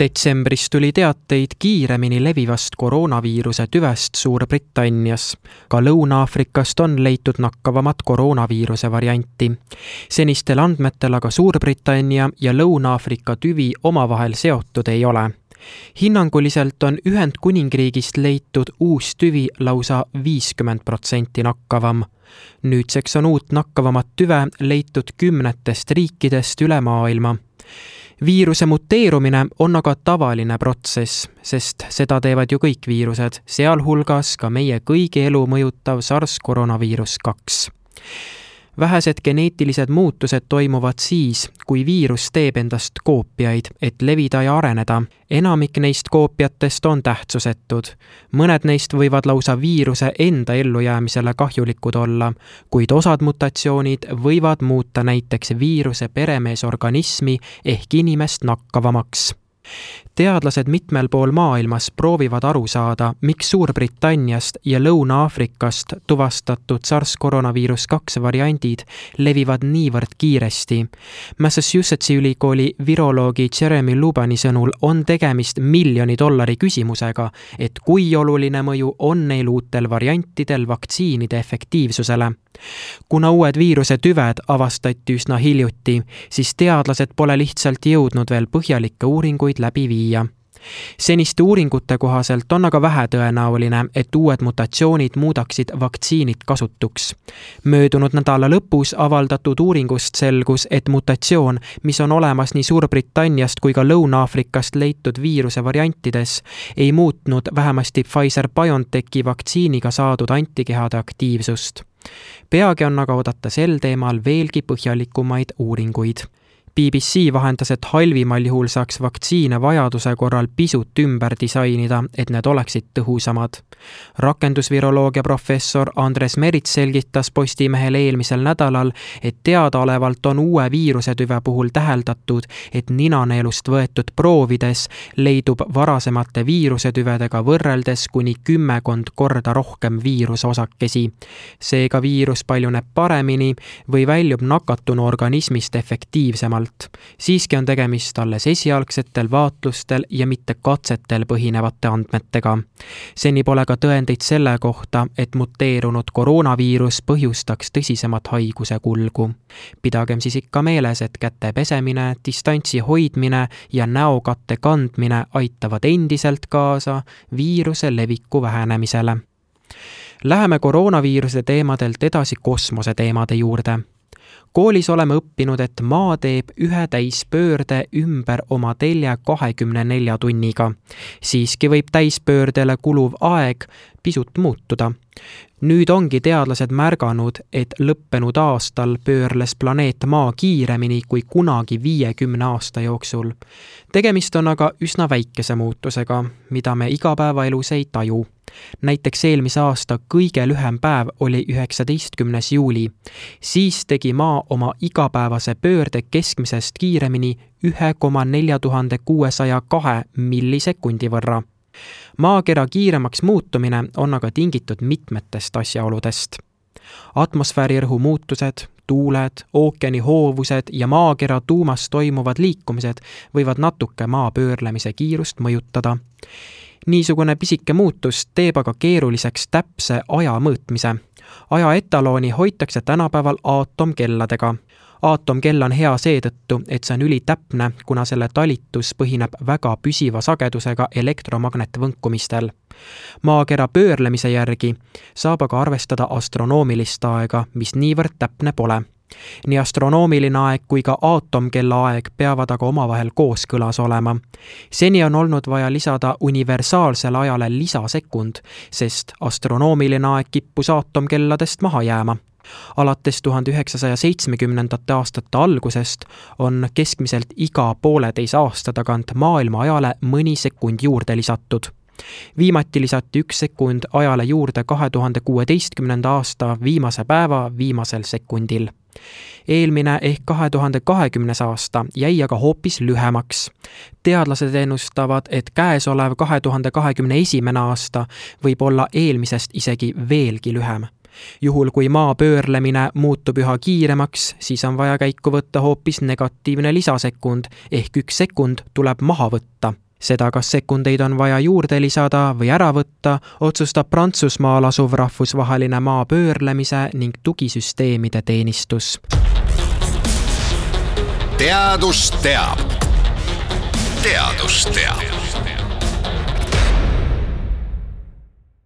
detsembris tuli teateid kiiremini levivast koroonaviiruse tüvest Suurbritannias. ka Lõuna-Aafrikast on leitud nakkavamat koroonaviiruse varianti. senistel andmetel aga Suurbritannia ja Lõuna-Aafrika tüvi omavahel seotud ei ole hinnanguliselt on Ühendkuningriigist leitud uus tüvi lausa viiskümmend protsenti nakkavam. nüüdseks on uut nakkavamat tüve leitud kümnetest riikidest üle maailma viiruse muteerumine on aga tavaline protsess, sest seda teevad ju kõik viirused, sealhulgas ka meie kõigi elu mõjutav SARS koroonaviirus kaks vähesed geneetilised muutused toimuvad siis, kui viirus teeb endast koopiaid, et levida ja areneda. enamik neist koopiatest on tähtsusetud. mõned neist võivad lausa viiruse enda ellujäämisele kahjulikud olla, kuid osad mutatsioonid võivad muuta näiteks viiruse peremeesorganismi ehk inimest nakkavamaks teadlased mitmel pool maailmas proovivad aru saada, miks Suurbritanniast ja Lõuna-Aafrikast tuvastatud SARS koroonaviirus kaks variandid levivad niivõrd kiiresti. Massachusettsi ülikooli viroloogi Jeremy Lubani sõnul on tegemist miljoni dollari küsimusega, et kui oluline mõju on neil uutel variantidel vaktsiinide efektiivsusele kuna uued viiruse tüved avastati üsna hiljuti, siis teadlased pole lihtsalt jõudnud veel põhjalikke uuringuid läbi viia. Seniste uuringute kohaselt on aga vähetõenäoline, et uued mutatsioonid muudaksid vaktsiinid kasutuks. möödunud nädala lõpus avaldatud uuringust selgus, et mutatsioon, mis on olemas nii Suurbritanniast kui ka Lõuna-Aafrikast leitud viiruse variantides, ei muutnud vähemasti Pfizer-BioNTechi vaktsiiniga saadud antikehade aktiivsust. Peagi on aga oodata sel teemal veelgi põhjalikumaid uuringuid BBC vahendas, et halvimal juhul saaks vaktsiine vajaduse korral pisut ümber disainida, et need oleksid tõhusamad. rakendusviroloogia professor Andres Merits selgitas Postimehele eelmisel nädalal, et teadaolevalt on uue viirusetüve puhul täheldatud, et ninaneelust võetud proovides leidub varasemate viirusetüvedega võrreldes kuni kümmekond korda rohkem viirusosakesi. seega viirus paljuneb paremini või väljub nakatunu organismist efektiivsemalt täpsemalt. siiski on tegemist alles esialgsetel vaatlustel ja mitte katsetel põhinevate andmetega. seni pole ka tõendeid selle kohta, et muteerunud koroonaviirus põhjustaks tõsisemat haiguse kulgu. pidagem siis ikka meeles, et käte pesemine, distantsi hoidmine ja näokatte kandmine aitavad endiselt kaasa viiruse leviku vähenemisele Läheme koroonaviiruse teemadelt edasi kosmoseteemade juurde koolis oleme õppinud, et Maa teeb ühe täispöörde ümber oma telje kahekümne nelja tunniga. siiski võib täispöördele kuluv aeg pisut muutuda. nüüd ongi teadlased märganud, et lõppenud aastal pöörles planeet Maa kiiremini kui kunagi viiekümne aasta jooksul. tegemist on aga üsna väikese muutusega, mida me igapäevaelus ei taju näiteks eelmise aasta kõige lühem päev oli üheksateistkümnes juuli. siis tegi Maa oma igapäevase pöörde keskmisest kiiremini ühe koma nelja tuhande kuuesaja kahe millisekundi võrra. maakera kiiremaks muutumine on aga tingitud mitmetest asjaoludest. atmosfääriõhu muutused, tuuled, ookeani hoovused ja maakera tuumas toimuvad liikumised võivad natuke maa pöörlemise kiirust mõjutada niisugune pisike muutus teeb aga keeruliseks täpse aja mõõtmise. aja etalooni hoitakse tänapäeval aatomkelladega. aatomkell on hea seetõttu, et see on ülitäpne, kuna selle talitus põhineb väga püsiva sagedusega elektromagnetvõnkumistel. maakera pöörlemise järgi saab aga arvestada astronoomilist aega, mis niivõrd täpne pole nii astronoomiline aeg kui ka aatomkella aeg peavad aga omavahel kooskõlas olema. seni on olnud vaja lisada universaalsele ajale lisasekund, sest astronoomiline aeg kippus aatomkelladest maha jääma. Alates tuhande üheksasaja seitsmekümnendate aastate algusest on keskmiselt iga pooleteise aasta tagant maailma ajale mõni sekund juurde lisatud. Viimati lisati üks sekund ajale juurde kahe tuhande kuueteistkümnenda aasta viimase päeva viimasel sekundil eelmine ehk kahe tuhande kahekümnes aasta jäi aga hoopis lühemaks. teadlased ennustavad, et käesolev kahe tuhande kahekümne esimene aasta võib olla eelmisest isegi veelgi lühem juhul, kui maa pöörlemine muutub üha kiiremaks, siis on vaja käiku võtta hoopis negatiivne lisasekund ehk üks sekund tuleb maha võtta seda, kas sekundeid on vaja juurde lisada või ära võtta, otsustab Prantsusmaal asuv rahvusvaheline maa pöörlemise ning tugisüsteemide teenistus. teadus teab. teadus teab